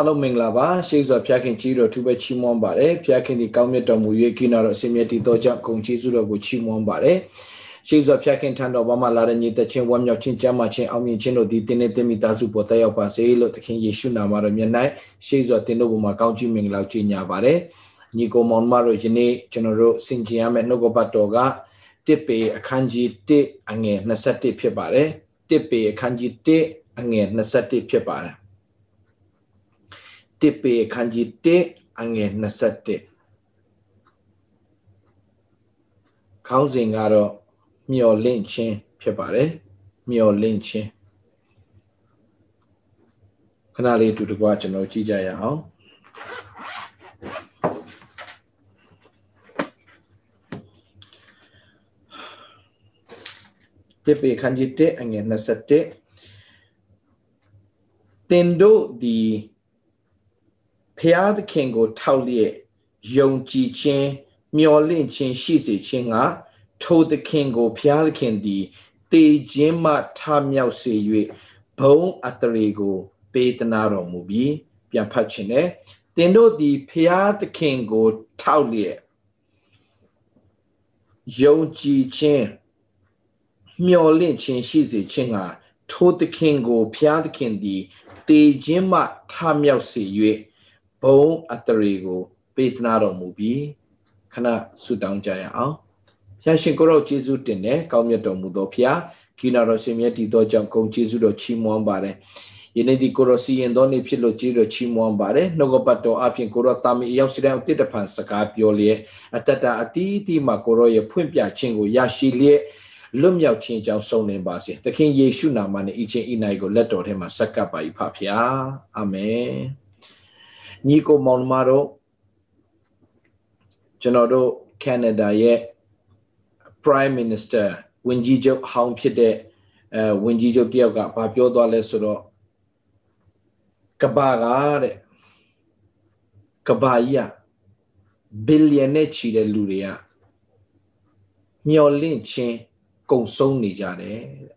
အားလုံးမင်္ဂလာပါရှေးစွာဖျားခင်ကြီးတော်သူပဲချီးမွမ်းပါတယ်ဖျားခင်ဒီကောင်းမြတ်တော်မူ၍ကိနာတော်အစင်မြတ်တည်တော်ကြောင့်ဂုဏ်ကျေးဇူးတော်ကိုချီးမွမ်းပါတယ်ရှေးစွာဖျားခင်ထံတော်ဘာမှလာတဲ့ညီသက်ချင်းဝမ်းမြောက်ခြင်းကြမ်းမှခြင်းအောင်မြင်ခြင်းတို့ဒီတင်းနဲ့တင်းမိသားစုပေါ်တက်ရောက်ပါစေလို့သခင်ယေရှုနာမတော်မြတ်၌ရှေးစွာတင်တို့ဘုံမှာကောင်းချီးမင်္ဂလာကြီးညာပါတယ်ညီကိုမောင်မတို့ယနေ့ကျွန်တော်တို့ဆင်ကျင်ရမယ့်နှုတ်ကပတ်တော်ကတစ်ပေအခန်းကြီး1အငယ်21ဖြစ်ပါတယ်တစ်ပေအခန်းကြီး1အငယ်21ဖြစ်ပါတယ် တစ်ပေအခန်းကြီး1အငယ်21ခေါင်းစဉ်ကတော့မျော်လင့်ခြင်းဖြစ်ပါတယ်မျော်လင့်ခြင်းခဏလေးအတူတကွကျွန်တော်ကြည့်ကြရအောင်တစ်ပေအခန်းကြီး1အငယ်21တင်တို့ဒီ ဖျားသခင်ကို ထောက်လျက်ယုံကြည်ခြင်းမျှော်လင့်ခြင်းရှိစေခြင်းကထိုသခင်ကိုဖျားသခင်သည်တေခြင်းမှထမြောက်စေ၍ဘုံအတရေကို ပေးသနာတော်မူပြီးပြန်ဖတ်ခြင်းနဲ့တင်တို့သည်ဖျားသခင်ကို ထောက်လျက်ယုံကြည်ခြင်းမျှော်လင့်ခြင်းရှိစေခြင်းကထိုသခင်ကိုဖျားသခင်သည်တေခြင်းမှထမြောက်စေ၍ ဘုံအတရေကိုပေးသနာတော်မူပြီးခဏဆုတောင်းကြရအောင်ဖျာရှင်ကိုရောယေရှုတင်တယ်ကောင်းမြတ်တော်မူသောဖျာကိနာတော်ရှင်မြတ်တည်သောကြောင့်ဂုဏ်ယေရှုတော်ချီးမွမ်းပါတယ်ယနေ့ဒီကိုရောစီရင်တော်နေဖြစ်လို့ကျေးတော်ချီးမွမ်းပါတယ်နှုတ်ကပတ်တော်အပြင်ကိုရောတာမီအရောက်စီတဲ့အတိတ်တဖန်စကားပြောလျက်အတတအတီးတီမှာကိုရောရဲ့ဖွင့်ပြခြင်းကိုရရှိလျက်လွတ်မြောက်ခြင်းကြောင့်ဆုံးနေပါစေသခင်ယေရှုနာမနဲ့ဤချင်းဤနိုင်ကိုလက်တော်ထဲမှာဆက်ကပ်ပါ၏ဖဖျာအာမင် ညီကိုမောင်မတို့ကျွန်တော်တို့ Canada ရဲ့ Prime Minister ဝန်ကြီးချုပ်ဟောင်းဖြစ်တဲ့အဲဝန်ကြီးချုပ်တယောက်ကဘာပြောသွားလဲဆိုတော့ကဘာကတဲ့ကဘာကြီးကဘီလီယံနဲ့ချီတဲ့လူတွေကမျော်လင့်ခြင်းကုံဆုံးနေကြတယ်တဲ့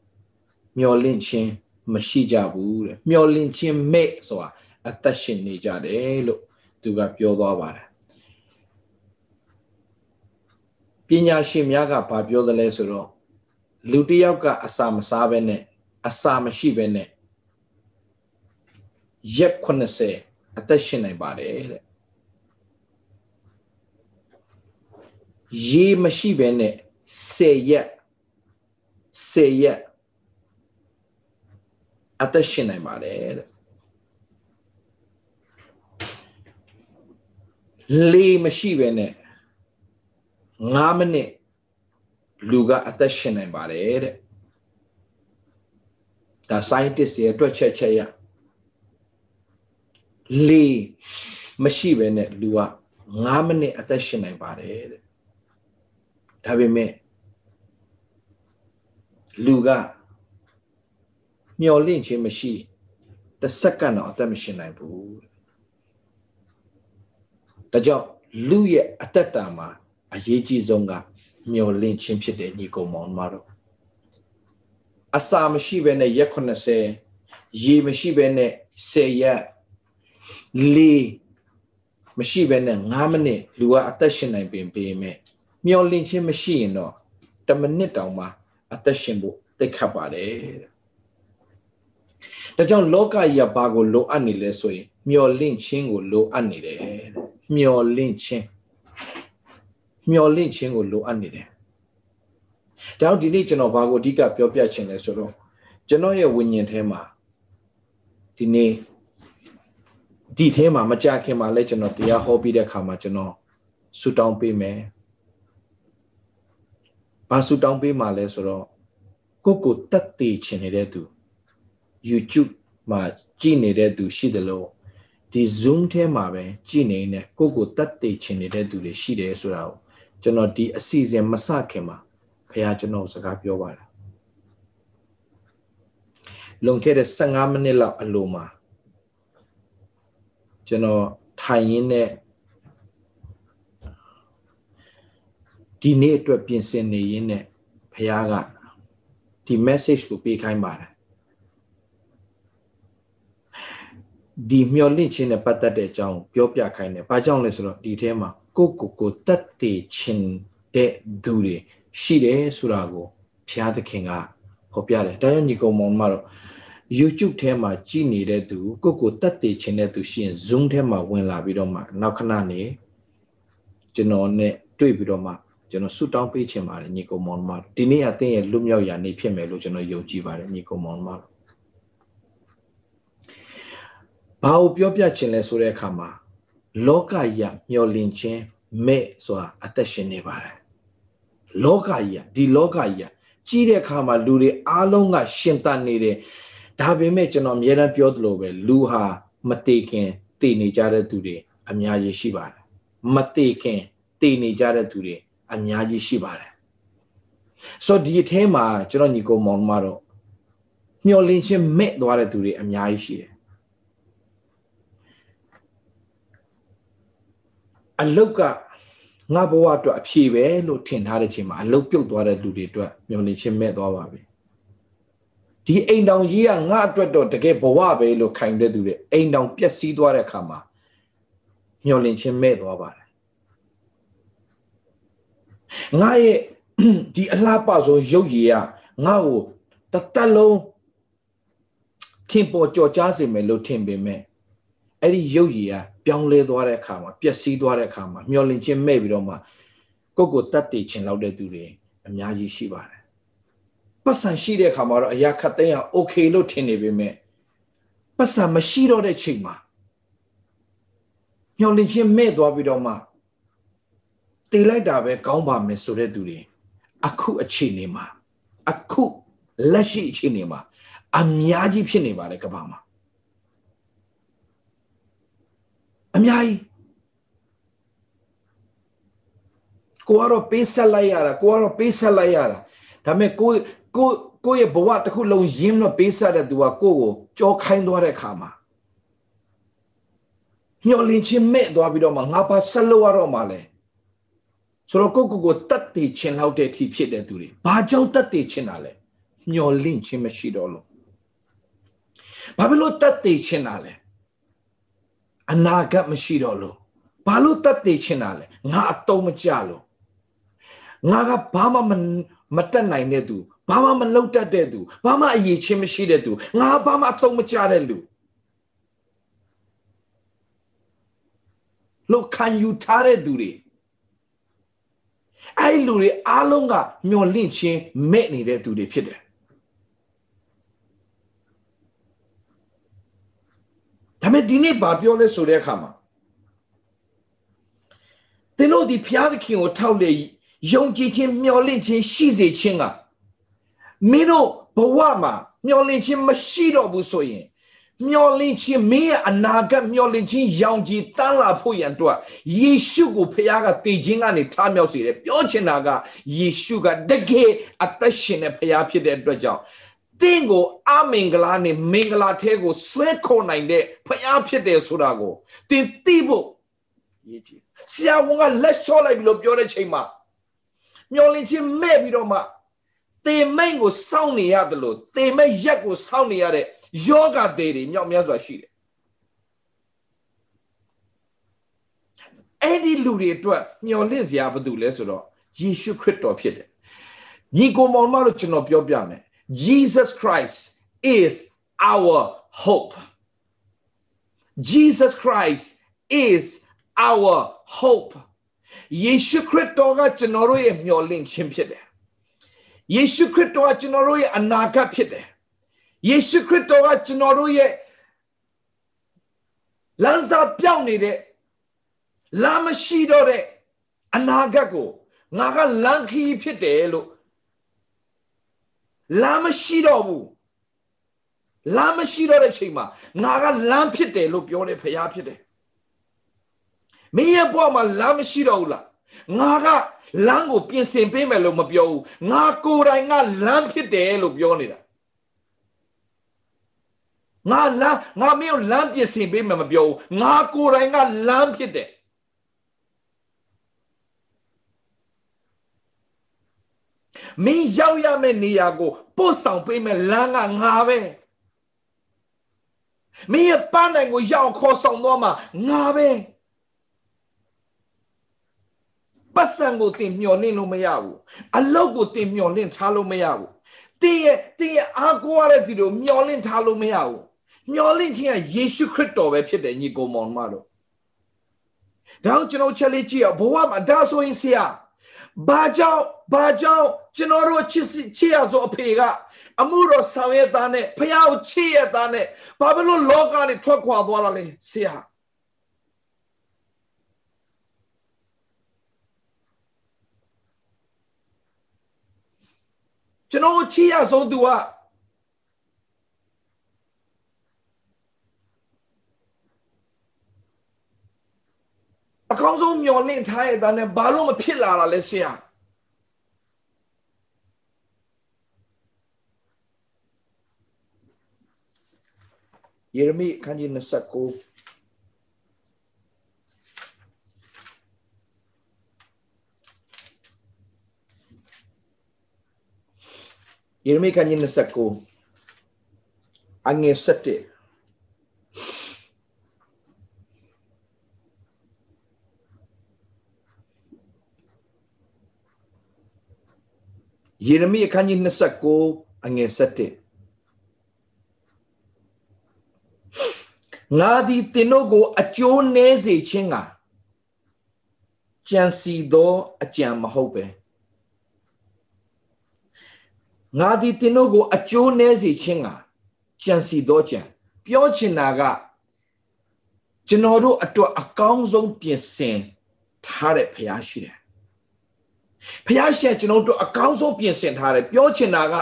မျော်လင့်ခြင်းမရှိကြဘူးတဲ့မျော်လင့်ခြင်းမဲ့ဆိုတာ အသက်ရှင်နေကြတယ်လို့သူကပြောသွားပါတယ်ပညာရှင်များကဘာပြောသလဲဆိုတော့လူတစ်ယောက်ကအစာမစားဘဲနဲ့အစာမရှိဘဲနဲ့ရက်80အသက်ရှင်နိုင်ပါတယ်တဲ့ရေမရှိဘဲနဲ့10ရက်10ရက်အသက်ရှင်နိုင်ပါတယ်တဲ့ လေမရှိဘဲနဲ့9မိနစ်လူကအသက်ရှင်နိုင်ပါတယ်တဲ့ဒါ scientist ရဲ့အတွက်ချက်ချက်ရလေမရှိဘဲနဲ့လူက9မိနစ်အသက်ရှင်နိုင်ပါတယ်တဲ့ဒါပေမဲ့လူကမျော်လင့်ခြင်းမရှိတစ်စက္ကန့်တော့အသက်မရှင်နိုင်ဘူး ဒါကြောင့်လူရဲ့အသက်တာမှာအရေးကြီးဆုံးကမျော်လင့်ခြင်းဖြစ်တဲ့ညီကောင်မောင်မတို့အစာမရှိဘဲနဲ့ရက်80ရေမရှိဘဲနဲ့10ရက်လေမရှိဘဲနဲ့9မိနစ်လူကအသက်ရှင်နိုင်ပင်ပေမဲ့မျော်လင့်ခြင်းမရှိရင်တော့10မိနစ်တောင်မှအသက်ရှင်ဖို့တိတ်ခတ်ပါတယ်ဒါကြောင့်လောကကြီးကဘာကိုလိုအပ်နေလဲဆိုရင်မျော်လင့်ခြင်းကိုလိုအပ်နေတယ် မျော်လင့်ခြင်းမျော်လင့်ခြင်းကိုလိုအပ်နေတယ်။ဒါကြောင့်ဒီနေ့ကျွန်တော်ဘာကိုအဓိကပြောပြချင်လဲဆိုတော့ကျွန်တော်ရဲ့ဝိညာဉ်ထဲမှာဒီနေ့ဒီထဲမှာမကြခင်မှာလဲကျွန်တော်တရားဟောပြီးတဲ့အခါမှာကျွန်တော်ဆူတောင်းပေးမယ်။ဘာဆူတောင်းပေးမှာလဲဆိုတော့ကိုကိုတက်တည်ချင်နေတဲ့သူ YouTube မှာကြည့်နေတဲ့သူရှိတယ်လို့ ဒီ Zoom ထဲမှာပဲကြည့်နေတဲ့ကိုကိုတက်တည်ချင်နေတဲ့သူတွေရှိတယ်ဆိုတာကိုကျွန်တော်ဒီအစီအစဉ်မစခင်မှာဖခင်ကျွန်တော်စကားပြောပါလားလွန်ခဲ့တဲ့15မိနစ်လောက်အလိုမှာကျွန်တော်ထိုင်ရင်းနဲ့ဒီနေ့အတွက်ပြင်ဆင်နေရင်းနဲ့ဘုရားကဒီ message ကိုပေးခိုင်းပါတယ် ဒီမျော်လင့်ခြင်းနဲ့ပတ်သက်တဲ့အကြောင်းပြောပြခိုင်းတယ်။ဘာကြောင့်လဲဆိုတော့ဒီထဲမှာကိုကိုကိုတတ်တည်ခြင်းတဲ့သူတွေရှိတယ်ဆိုတာကိုဘုရားသခင်ကဟောပြတယ်။ဒါကြောင့်ညီကောင်မောင်မတော့ YouTube ထဲမှာကြည်နေတဲ့သူကိုကိုတတ်တည်ခြင်းတဲ့သူရှိရင် Zoom ထဲမှာဝင်လာပြီးတော့မှနောက်ခဏနေကျွန်တော်နဲ့တွေ့ပြီးတော့မှကျွန်တော်ဆုတောင်းပေးခြင်းပါတယ်ညီကောင်မောင်မဒီနေ့အသင်ရဲ့လွတ်မြောက်ရာနေ့ဖြစ်မယ်လို့ကျွန်တော်ယုံကြည်ပါတယ်ညီကောင်မောင်မ ဘာကိုပြောပြခြင်းလဲဆိုတဲ့အခါမှာလောကကြီးကမျောလင့်ခြင်းမဲ့ဆိုတာအသက်ရှင်နေပါတယ်လောကကြီးကဒီလောကကြီးကကြီးတဲ့အခါမှာလူတွေအားလုံးကရှင်သန်နေတယ်ဒါပေမဲ့ကျွန်တော်အများအားပြောသလိုပဲလူဟာမတေခင်တည်နေကြတဲ့သူတွေအများကြီးရှိပါတယ်မတေခင်တည်နေကြတဲ့သူတွေအများကြီးရှိပါတယ်ဆိုတော့ဒီအထဲမှာကျွန်တော်ညီကိုမောင်မတော့မျောလင့်ခြင်းမဲ့သွားတဲ့သူတွေအများကြီးရှိတယ် အလုတ်ကငါဘဝအတွက်အဖြေပဲလို့ထင်ထားတဲ့ချိန်မှာအလုတ်ပြုတ်သွားတဲ့လူတွေအတွက်မျောလင့်ခြင်းမဲ့သွားပါပြီဒီအိမ်တောင်ကြီးကငါအတွက်တော့တကယ်ဘဝပဲလို့ခိုင်တဲ့သူတွေအိမ်တောင်ပျက်စီးသွားတဲ့အခါမှာမျောလင့်ခြင်းမဲ့သွားပါတယ်ငါရဲ့ဒီအလှပဆုံးရုပ်ရည်ကငါ့ကိုတသက်လုံးထင်ပေါ်ကြော်ကြားစေမယ်လို့ထင်ပေမဲ့အဲ့ဒီရုပ်ရည်က ပြောင်းလဲသွားတဲ့အခါမှာပျက်စီးသွားတဲ့အခါမှာမျောလင့်ခြင်းမဲ့ပြီးတော့မှကိုယ့်ကိုတတ်တည်ခြင်းလောက်တဲ့သူတွေအများကြီးရှိပါတယ်ပတ်စံရှိတဲ့အခါမှာတော့အရာခတ်သိမ်းအောင် okay လို့ထင်နေပေမဲ့ပတ်စံမရှိတော့တဲ့ချိန်မှာမျောလင့်ခြင်းမဲ့သွားပြီးတော့မှတည်လိုက်တာပဲကောင်းပါမယ်ဆိုတဲ့သူတွေအခုအခြေအနေမှာအခုလက်ရှိအခြေအနေမှာအများကြီးဖြစ်နေပါတယ်ကမ္ဘာမှာ အများကြီးကိုကတော့ပေးဆက်လိုက်ရတာကိုကတော့ပေးဆက်လိုက်ရတာဒါပေမဲ့ကိုကိုကိုရဲ့ဘဝတစ်ခုလုံးရင်းတော့ပေးဆက်တဲ့သူကကိုကိုကြောခိုင်းသွားတဲ့အခါမှာမျောလင်းချင်းမဲ့သွားပြီးတော့မှငါပါဆက်လို့ရတော့မှလဲဆိုတော့ကိုကိုကိုတတ်တည်ခြင်းလောက်တဲ့အထိဖြစ်တဲ့သူတွေဘာကြောင့်တတ်တည်ခြင်းတာလဲမျောလင့်ခြင်းမရှိတော့လို့ဘာဖြစ်လို့တတ်တည်ခြင်းတာလဲ အနာဂတ်မရှိတော့လို့ဘာလို့တတ်တည်ခြင်းတာလဲငါအတုံးမကြလို့ငါကဘာမှမတက်နိုင်တဲ့သူဘာမှမလုပ်တတ်တဲ့သူဘာမှအရေးချင်းမရှိတဲ့သူငါဘာမှအတုံးမကြတဲ့လူလို့ခံယူထားတဲ့သူတွေအဲ့လူတွေအားလုံးကမျောလင့်ခြင်းမဲ့နေတဲ့သူတွေဖြစ်တယ် ဒါပေမဲ့ဒီနေ့ဘာပြောလဲဆိုတဲ့အခါမှာသင်တို့ဒီဖျားသခင်ကိုထောက်လေယုံကြည်ခြင်းမျှော်လင့်ခြင်းရှိစေခြင်းကမင်းတို့ဘဝမှာမျှော်လင့်ခြင်းမရှိတော့ဘူးဆိုရင်မျောလင့်ခြင်းမင်းရဲ့အနာဂတ်မျောလင့်ခြင်းရောင်ကြီးတန်းလာဖို့ရန်အတွက်ယေရှုကိုဖခင်ကတည်ခြင်းကနေထားမြောက်စေတယ်ပြောချင်တာကယေရှုကတကယ်အသက်ရှင်တဲ့ဖခင်ဖြစ်တဲ့အတွက်ကြောင့် တင်းကိုအမင်္ဂလာနဲ့မင်္ဂလာထဲကိုဆွဲခေါ်နိုင်တဲ့ဖခင်ဖြစ်တယ်ဆိုတာကိုတင်သိဖို့ရည်ကြည်ဆရာဝန်ကလက်လျှော့လိုက်ပြီးလို့ပြောတဲ့ချိန်မှာမျောလင့်ခြင်းမဲ့ပြီးတော့မှတေမိန်ကိုစောင့်နေရတယ်လို့တေမိတ်ရက်ကိုစောင့်နေရတဲ့ယောဂတွေတွေမြောက်များစွာရှိတယ်အဲ့ဒီလူတွေအတွက်မျော်လင့်စရာဘာတူလဲဆိုတော့ယေရှုခရစ်တော်ဖြစ်တယ်ညီကိုမောင်မတို့ကျွန်တော်ပြောပြမယ် Jesus Christ is our hope Jesus Christ is our hope ယေရှုခရစ်တော်ကကျွန်တော်တို့ရဲ့မျှော်လင့်ခြင်းဖြစ်တယ်ယေရှုခရစ်တော်ကကျွန်တော်တို့ရဲ့အနာဂတ်ဖြစ်တယ်ယေရှုခရစ်တော်ကကျွန်တော်တို့ရဲ့လမ်းစာပြောင်းနေတဲ့လမ်းမရှိတော့တဲ့အနာဂတ်ကိုငါကလမ်းခီးဖြစ်တယ်လို့ လမ်းမရှိတော့ဘူးလမ်းမရှိတော့တဲ့ချိန်မှာငါကလမ်းဖြစ်တယ်လို့ပြောတဲ့ဖရားဖြစ်တယ်မင်းရဲ့ဘဝမှာလမ်းမရှိတော့ဘူးလားငါကလမ်းကိုပြင်ဆင်ပေးမယ်လို့မပြောဘူးငါကိုယ်တိုင်ကလမ်းဖြစ်တယ်လို့ပြောနေတာငါလမ်းငါမင်းကိုလမ်းပြင်ဆင်ပေးမယ်မပြောဘူးငါကိုယ်တိုင်ကလမ်းဖြစ်တယ် မင်းရောက်ရမယ့်နေရာကိုပို့ဆောင်ပေးမယ်လမ်းကငါပဲမင်းရဲ့ပန်းနိုင်ကိုရောက်ခေါ်ဆောင်တော့မှငါပဲပတ်စံကိုတင်မျောလင့်လို့မရဘူးအလုတ်ကိုတင်မျောလင့်ထားလို့မရဘူးတင်းရဲ့တင်းရဲ့အားကိုးရတဲ့သူတို့မျောလင့်ထားလို့မရဘူးမျောလင့်ခြင်းကယေရှုခရစ်တော်ပဲဖြစ်တယ်ညီကောင်မောင်မတို့ဒါကြောင့်ကျွန်တော်ချက်လေးကြည့်အောင်ဘဝမှာဒါဆိုရင်ဆရာ ဘာကြောင့်ဘာကြောင့်ကျွန်တော်တို့ချစ်ချစ်ရဆိုအဖေကအမှုတော်ဆောင်ရဲ့သားနဲ့ဖះကိုချစ်ရဲ့သားနဲ့ဘာဖြစ်လို့လောကနဲ့ထွက်ခွာသွားတာလဲဆရာကျွန်တော်ချစ်ရဆုံးသူက ကောင်းဆုံးမျောလင့်ထားရဲ့သားနဲ့ဘာလို့မဖြစ်လာတာလဲဆရာယေရမိခန်းကြီး29ယေရမိခန်းကြီး29အငယ်7 ယေရမိအခန်းကြီး29အငယ်7ငါသည်သင်တို့ကို အကျိုးနည်းစေခြင်းကကြံစီသောအကြံမဟုတ်ပဲငါသည်သင်တို့ကိုအကျိုးနည်းစေခြင်းကကြံစီသောကြံပြောချင်တာကကျွန်တော်တို့အတွက်အကောင်းဆုံးပြင်ဆင်ထားတဲ့ဖရားရှိတယ် ဖះရှင်ကျွန်တော်တို့အကောင်းဆုံးပြင်ဆင်ထားတယ်ပြောချင်တာက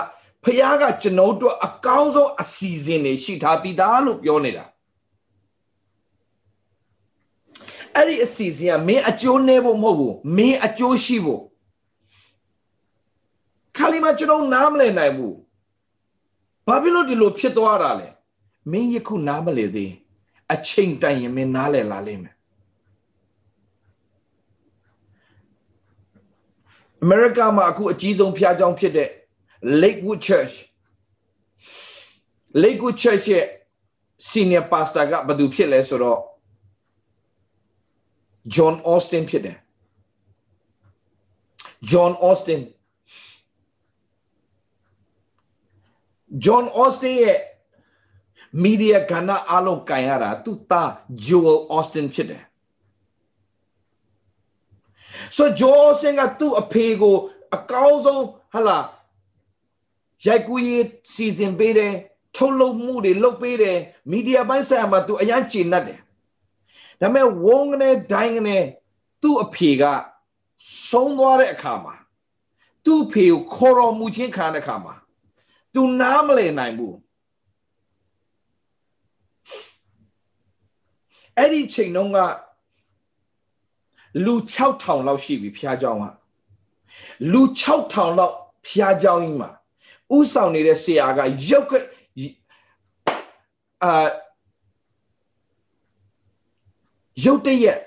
ဖះကကျွန်တော်တို့အကောင်းဆုံးအစီအစဉ်တွေရှိထားပြီးသားလို့ပြောနေတာအဲ့ဒီအစီအစဉ်ကမင်းအကျိုးနည်းဖို့မဟုတ်ဘူးမင်းအကျိုးရှိဖို့ခါလီမကျွန်တော်နားမလည်နိုင်ဘူးဘာဖြစ်လို့ဒီလိုဖြစ်သွားတာလဲမင်းယခုနားမလည်သေးအချိန်တိုင်ရင်မင်းနားလည်လာလိမ့်မယ် အမေရိကမှာအခုအကြီးဆုံးဖျားကြောင်းဖြစ်တဲ့ Lakewood Church Lakewood Church ရဲ့ senior pastor ကဘယ်သူဖြစ်လဲဆိုတော့ John Austin ဖြစ်တယ် John Austin John Austin ရဲ့ media ကဏ္ဍအလုံးကင်ရတာသူ့သား Joel Austin ဖြစ်တယ် ဆိုဂျောဆင်ကသူ့အဖေကို အကောင်းဆုံးဟလာရိုက်ကူးရေးစီစဉ်ပေးတယ်ထုတ်လုပ်မှုတွေလုပ်ပေးတယ်မီဒီယာပိုင်းဆိုင်ရာမှာသူအရန်ကျဉ်တ်တယ်ဒါပေမဲ့ဝုန်းကနေဒိုင်းကနေသူ့အဖေကဆုံးသွားတဲ့အခါမှာသူ့ဖေကိုခေါ်တော်မူခြင်းခံတဲ့အခါမှာသူနားမလည်နိုင်ဘူးအဲ့ဒီချိန်တုန်းက လူ6000လောက်ရှိပြီဖျားเจ้าကလူ6000လောက်ဖျားเจ้าကြီးမှာဥဆောင်နေတဲ့ဆရာကရုပ်ကအာရုပ်တရက်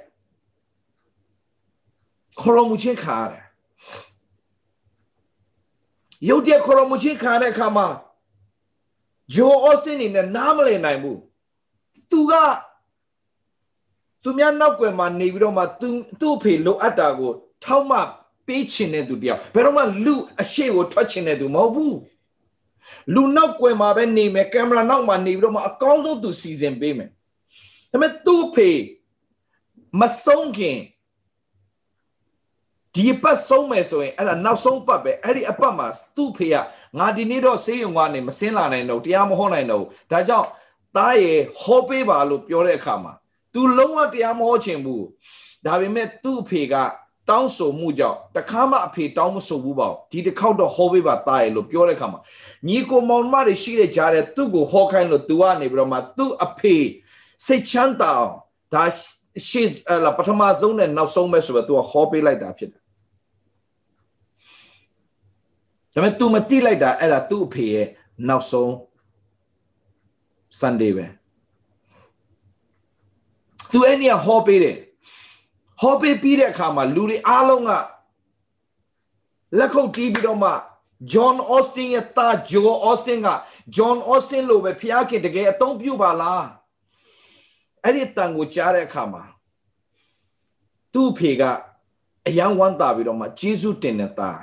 ခရမှုချင်းခါရတယ်ရုပ်တရက်ခရမှုချင်းခါတဲ့အခါမှာဂျိုအော့စတင်နေနဲ့နားမလည်နိုင်ဘူးသူက သူများနောက်ွယ်မှာနေပြီးတော့မှသူသူ့အဖေလိုအပ်တာကို ထောက်မှပေးချင်တဲ့သူတယောက်ဘယ်တော့မှလူအရှိကိုထွက်ချင်တဲ့သူမဟုတ်ဘူးလူနောက်ွယ်မှာပဲနေမယ်ကင်မရာနောက်မှာနေပြီးတော့မှအကောင်းဆုံးသူစီစဉ်ပေးမယ်ဒါပေမဲ့သူ့အဖေမဆုံးခင်ဒီပတ်ဆုံးမယ်ဆိုရင်အဲ့ဒါနောက်ဆုံးပတ်ပဲအဲ့ဒီအပတ်မှာသူ့ဖေကငါဒီနေ့တော့ဆေးရုံကနေမစင်းလာနိုင်တော့တရားမဟောနိုင်တော့ဒါကြောင့်သားရေဟောပေးပါလို့ပြောတဲ့အခါမှာ तू လုံးဝတရားမဟောချင်ဘူးဒါပေမဲ့သူ့အဖေကတောင်းဆိုမှုကြောင့်တခါမှအဖေတောင်းမဆိုဘူးပေါ့ဒီတစ်ခေါက်တော့ဟောပေးပါတာရလို့ပြောတဲ့ခါမှာညီကိုမောင်မတွေရှိတဲ့ကြားတဲ့သူ့ကိုဟောခိုင်းလို့ तू ကနေပြီးတော့မှသူ့အဖေစိတ်ချမ်းသာအောင်ဒါရှေ့လာပထမဆုံးနဲ့နောက်ဆုံးပဲဆိုတော့ तू ဟောပေးလိုက်တာဖြစ်တယ်ဒါပေမဲ့ तू မတိလိုက်တာအဲ့ဒါသူ့အဖေရဲ့နောက်ဆုံး Sunday ပဲ သူအဲ့နေဟောပေးတယ်ဟောပေးပြီးတဲ့အခါမှာလူတွေအားလုံးကလက်ခုပ်တီးပြီးတော့မှ John Austin ရဲ့တာ Joe Austin က John Austin လိုပဲဖျားခင်တကယ်အသုံးပြုပါလားအဲ့ဒီတန်ကိုကြားတဲ့အခါမှာသူ့ဖေကအယံဝမ်းသာပြီးတော့မှဂျေစုတင်တဲ့သား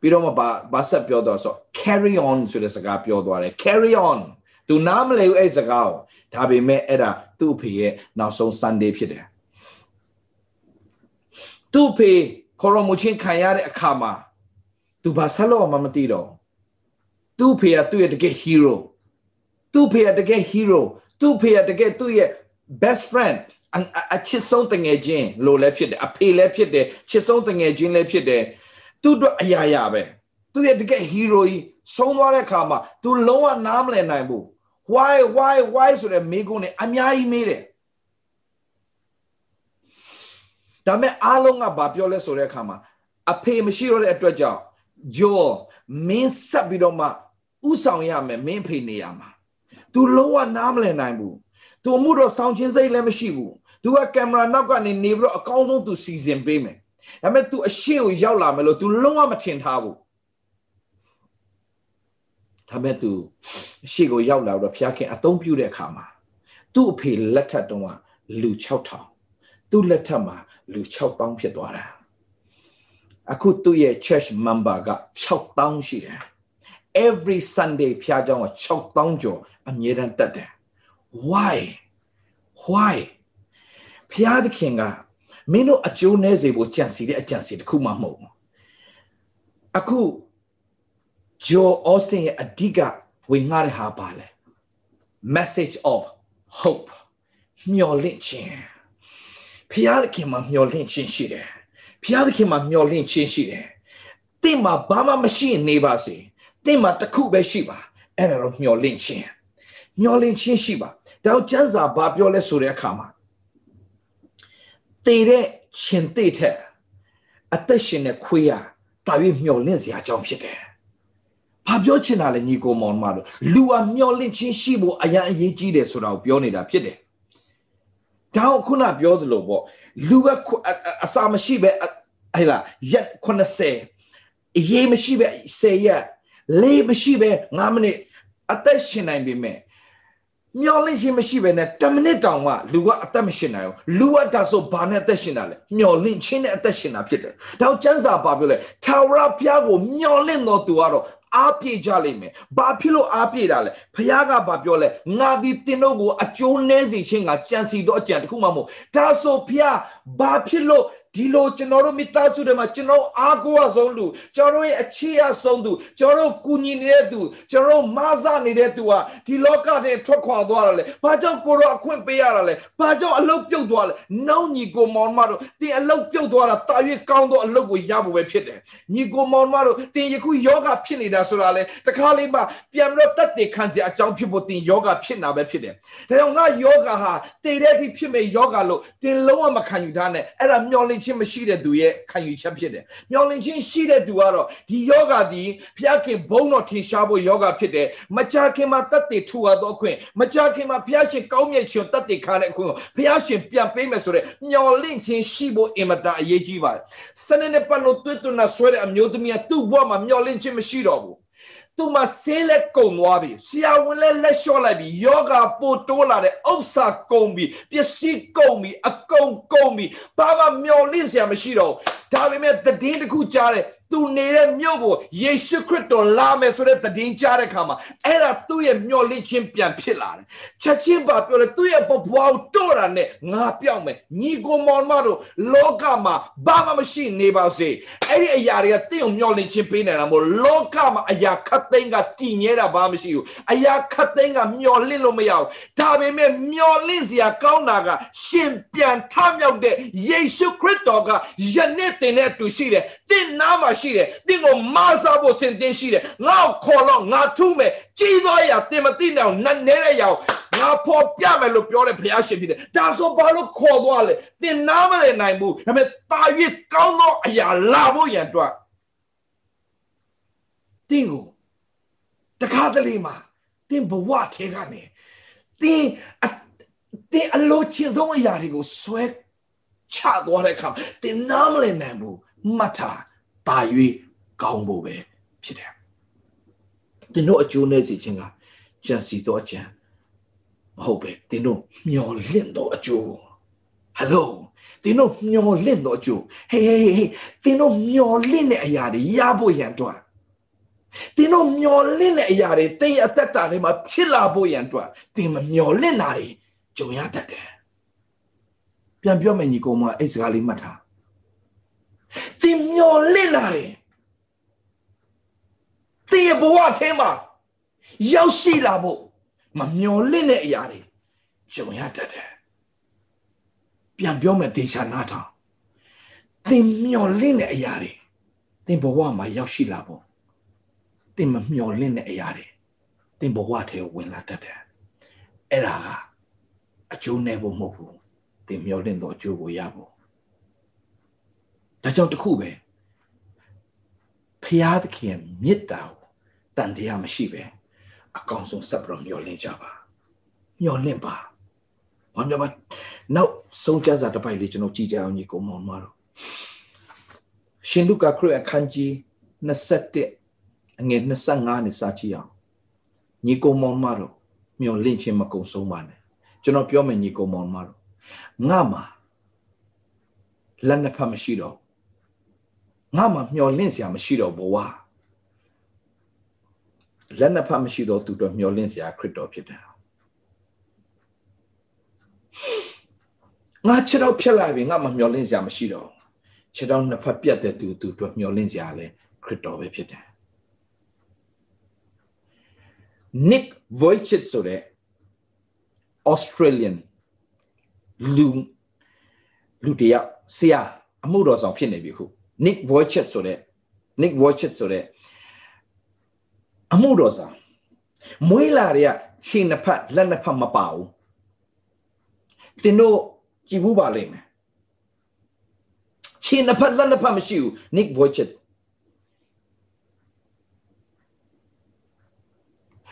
ပြီးတော့မှဘာဘာဆက်ပြောတော့ဆို carry on ဆိုတဲ့စကားပြောသွားတယ် carry on သူနားမလည်ဘူးအဲ့စကားကို ဒါပေမဲ့အဲ့ဒါသူ့အဖေရဲ့နောက်ဆုံး Sunday ဖြစ်တယ်သူ့ဖေခေါ်ရမချင်းခံရတဲ့အခါမှာသူဘာဆက်လို့မှမသိတော့သူ့ဖေကသူ့ရဲ့တကယ် hero သူ့ဖေကတကယ် hero သူ့ဖေကတကယ်သူ့ရဲ့ best friend အချစ်ဆုံးတငယ်ချင်းလို့လည်းဖြစ်တယ်အဖေလည်းဖြစ်တယ်ချစ်ဆုံးတငယ်ချင်းလည်းဖြစ်တယ်သူ့အတွက်အရာရာပဲသူရဲ့တကယ် hero ကြီးဆုံးသွားတဲ့အခါမှာ तू လုံးဝနားမလည်နိုင်ဘူး why why why ဆိုတဲ့မိကုန်းနဲ့အများကြီးမေးတယ်ဒါမဲ့အားလုံးကဘာပြောလဲဆိုတဲ့အခါမှာအဖေမရှိတော့တဲ့အတွက်ကြောင့်ဂျောမင်းဆက်ပြီးတော့မှဥဆောင်ရမယ်မင်းဖေနေရမှာ तू လုံးဝနားမလည်နိုင်ဘူး तू မှုတော့ဆောင်းချင်းစိတ်လည်းမရှိဘူး तू ကကင်မရာနောက်ကနေနေပြီးတော့အကောင်းဆုံး तू စီစဉ်ပေးမယ်ဒါပေမဲ့ तू အရှိကိုရောက်လာမယ်လို့ तू လုံးဝမထင်ထားဘူး ဒါမဲ့သူရှေ့ကိုရောက်လာတော့ဘုရားခင်အသုံးပြုတဲ့အခါမှာသူ့အဖေလက်ထက်တုန်းကလူ6000သူ့လက်ထက်မှာလူ6000ဖြစ်သွားတာအခုသူ့ရဲ့ church member က6000ရှိတယ် every sunday ဘုရားကျောင်းက6000ကျော်အမြဲတမ်းတက်တယ် why why ဘုရားသခင်ကမင်းတို့အကျိုးနည်းစေဖို့ကြံစီတဲ့အကြံစီတစ်ခုမှမဟုတ်ဘူးအခု ဂျိုအော့စတင်ရဲ့အဓိကဝင်ငှတဲ့ဟာပါလဲ message of hope မျှော်လင့်ခြင်းဖျားသခင်မှာမျှော်လင့်ခြင်းရှိတယ်ဖျားသခင်မှာမျှော်လင့်ခြင်းရှိတယ်တင့်မှာဘာမှမရှိနေပါစေတင့်မှာတစ်ခုပဲရှိပါအဲ့ဒါတော့မျှော်လင့်ခြင်းမျှော်လင့်ခြင်းရှိပါဒါကျမ်းစာဘာပြောလဲဆိုတဲ့အခါမှာတည်တဲ့ရှင်တည်တဲ့အသက်ရှင်တဲ့ခွေးရတာ၍မျောလင့်စရာအကြောင်းဖြစ်တယ်။ ဘာပြောချင်တာလဲညီကိုမောင်မတို့လူဟာမျောလင့်ခြင်းရှိဖို့အရန်အရေးကြီးတယ်ဆိုတာကိုပြောနေတာဖြစ်တယ်။ဒါကိုခုနပြောသလိုပေါ့လူကအစာမရှိပဲဟဲ့လားရက်80အရေးမရှိပဲ10ရက်လေးမရှိပဲ9မိနစ်အသက်ရှင်နိုင်ပြီမဲ့မျောလင့်ခြင်းမရှိဘဲနဲ့10မိနစ်တောင်မှလူကအသက်မရှင်နိုင်ဘူးလူကဒါဆိုဘာနဲ့အသက်ရှင်တာလဲမျောလင့်ခြင်းနဲ့အသက်ရှင်တာဖြစ်တယ်ဒါကြောင့်ကျမ်းစာပါပြောလဲထာဝရဘုရားကိုမျောလင့်တော်သူကတော့ အားပြေကြလိမ့်မယ်။ဘာဖြစ်လို့အားပြေတာလဲ။ဘုရားကဘာပြောလဲ။ငါဒီတင်တို့ကိုအကျိုးနည်းစေခြင်းကကြံစီတော့အကြံတစ်ခုမှမဟုတ်။ဒါဆိုဘုရားဘာဖြစ်လို့ ဒီလိုကျွန်တော်တို့မိသားစုတွေမှာကျွန်တော်အားကိုးအဆုံးလူကျွန်တော်ရဲ့အခြေအဆုံးသူကျွန်တော်ကူညီနေတဲ့သူကျွန်တော်မဆနေတဲ့သူဟာဒီလောကထဲထွက်ခွာသွားတာလေဘာကြောင့်ကိုရောအခွင့်ပေးရတာလဲဘာကြောင့်အလုတ်ပြုတ်သွားလဲနှောင်းညီကိုမောင်မတို့တင်အလုတ်ပြုတ်သွားတာတာ၍ကောင်းသောအလုတ်ကိုရဖို့ပဲဖြစ်တယ်ညီကိုမောင်မတို့တင်ယခုယောဂဖြစ်နေတာဆိုတာလေတခါလေးမှပြန်ပြီးတော့တက်တည်ခံစီအကြောင်းဖြစ်ဖို့တင်ယောဂဖြစ်နာပဲဖြစ်တယ်ဒါကြောင့်ငါယောဂဟာတည်တဲ့အထိဖြစ်မဲ့ယောဂလို့တင်လုံးဝမခံယူထားနဲ့အဲ့ဒါမျောလင့်ခြင်းမရှိတဲ့သူရဲ့ခံယူချက်ဖြစ်တယ်။မျောလင့်ခြင်းရှိတဲ့သူကတော့ဒီယောဂဒီဘုရားခင်ဘုန်းတော်ထင်ရှားဖို့ယောဂဖြစ်တယ်။မကြခင်မှာတတ်တည်ထူသောအခွင့်မကြခင်မှာဘုရားရှင်ကောင်းမြတ်ခြင်းတတ်တည်ခါတဲ့အခွင့်ကိုဘုရားရှင်ပြန်ပေးမယ်ဆိုတဲ့မျောလင့်ခြင်းရှိဖို့အင်မတန်အရေးကြီးပါတယ်။စနေနေ့ပတ်လို့တွေ့တူနာဆွဲတဲ့အမျိုးသမီးကသူ့ဘဝမှာမျောလင့်ခြင်းမရှိတော့ဘူး။ သူမဆင်းလက်ကုံသွားပြီဆရာဝန်လည်းလက်လျှော့လိုက်ပြီယောဂပို့တိုးလာတဲ့ဥစ္စာကုန်ပြီပစ္စည်းကုန်ပြီအကုန်ကုန်ပြီဘာမှမျော်လင့်စရာမရှိတော့ဒါပေမဲ့တည်င်းတစ်ခုကြားတယ်သူနေတဲ့မြို့ကိုယေရှုခရစ်တော်လာမယ်ဆိုတဲ့သတင်းကြားတဲ့အခါမှာအဲ့ဒါသူ့ရဲ့မျှော်လင့်ခြင်းပြန်ဖြစ်လာတယ်ချက်ချင်းပါပြောတယ်သူ့ရဲ့ဘဝကိုတော့တာနဲ့ငါပြောက်မယ်ညီကိုမောင်မတို့လောကမှာဘာမှမရှိနေပါစေအဲ့ဒီအရာတွေကတင့်ကိုမျှော်လင့်ခြင်းပေးနေတာမို့လောကမှာအရာခတ်သိမ်းကတည်မြဲတာဘာမှမရှိဘူးအရာခတ်သိမ်းကမျှော်လင့်လို့မရဘူးဒါပေမဲ့မျှော်လင့်စရာကောင်းတာကရှင်ပြန်ထမြောက်တဲ့ယေရှုခရစ်တော်ကယနေ့တင်တဲ့အတူရှိတယ်တင်နာမှာရှိတယ်တင့်ကိုမဆားဖို့စင်တင်ရှိတယ်ငါ့ကိုခေါ်တော့ငါထုမယ်ကြီးသောအရာတင်မသိနိုင်နတ်နေတဲ့ရာငါဖော်ပြမယ်လို့ပြောတဲ့ဘုရားရှင်ဖြစ်တယ်ဒါဆိုဘာလို့ခေါ်သွားလဲတင်နာမလဲနိုင်ဘူးဒါပေမဲ့တာ၍ကောင်းသောအရာလာဖို့ရန်အတွက်တင့်ကိုတခါတလေမှာတင်ဘဝထဲကနေတင်းတင်းအလိုချင်ဆုံးအရာတွေကိုဆွဲ ချသွားတဲ့အခါတင်းနားမလည်နိုင်ဘူးမှတ်ထားတာ၍ကောင်းဖို့ပဲဖြစ်တယ်တင်းတို့အကျိုးနဲ့စီခြင်းကကြံစီတော့အကြံမဟုတ်ပဲတင်းတို့မျောလင့်တော့အကျိုးဟယ်လိုတင်းတို့မျောလင့်တော့အကျိုးဟေးဟေးဟေးတင်းတို့မျောလင့်တဲ့အရာတွေရဖို့ရန်အတွက်တင်းတို့မျောလင့်တဲ့အရာတွေတင်းအသက်တာတွေမှာဖြစ်လာဖို့ရန်အတွက်တင်းမမျောလင့်တာတွေကြုံရတတ်တယ် ပြန်ပြောမယ်ညီကောင်မအဲ့စကားလေးမှတ်ထားတင်းမျောလင့်လာတယ်တင်းရဲ့ဘဝထဲမှာရောက်ရှိလာဖို့မမျောလင့်တဲ့အရာတွေကြုံရတတ်တယ်ပြန်ပြောမယ်ဒေရှာနာထောင်တင်မျောလင့်တဲ့အရာတွေတင်ဘဝမှာရောက်ရှိလာဖို့တင်မမျောလင့်တဲ့အရာတွေတင်ဘဝထဲဝင်လာတတ်တယ်အဲ့ဒါကအကျိုးနဲ့ဖို့မဟုတ်ဘူး တင်မျောလင့်တော့အကျိုးကိုရဖို့ဒါကြောင့်တခုပဲဖျားသခင်မေတ္တာကိုတန်တရားမရှိပဲအကောင်ဆုံးဆက်ပြီးတော့မျောလင့်ကြပါမျောလင့်ပါဘာမျောပါနောက်ဆုံးကျမ်းစာတစ်ပိုက်လေးကျွန်တော်ကြည့်ကြအောင်ညီကိုမောင်မတော်ရှင်လုကာခရစ်အခန်းကြီး21အငယ်25နဲ့စာကြည့်အောင်ညီကိုမောင်မတော်မျောလင့်ခြင်းမကုံဆုံးပါနဲ့ကျွန်တော်ပြောမယ်ညီကိုမောင်မတော် ငါမှာလက်နှစ်ဖက်မရှိတော့ငါမှာမျောလင့်စရာမရှိတော့ဘဝလက်နှစ်ဖက်မရှိတော့သူတို့မျောလင့်စရာခရစ်တော်ဖြစ်တယ်ငါခြေတော့ဖြတ်လာပြီငါမမျောလင့်စရာမရှိတော့ခြေတော့နှစ်ဖက်ပြတ်တဲ့သူသူတို့မျောလင့်စရာလဲခရစ်တော်ပဲဖြစ်တယ် Nick Vujicic ဆိုတဲ့ Australian လူလူတယောက်ဆရာအမှုတော်ဆောင်ဖြစ်နေပြီခု Nick Vujicic ဆိုတဲ့ Nick Vujicic ဆိုတဲ့အမှုတော်ဆောင်မွေးလာတွေကခြေနှစ်ဖက်လက်နှစ်ဖက်မပါဘူးတင်တို့ကြည်ဘူးပါလိမ့်မယ်ခြေနှစ်ဖက်လက်နှစ်ဖက်မရှိဘူး Nick Vujicic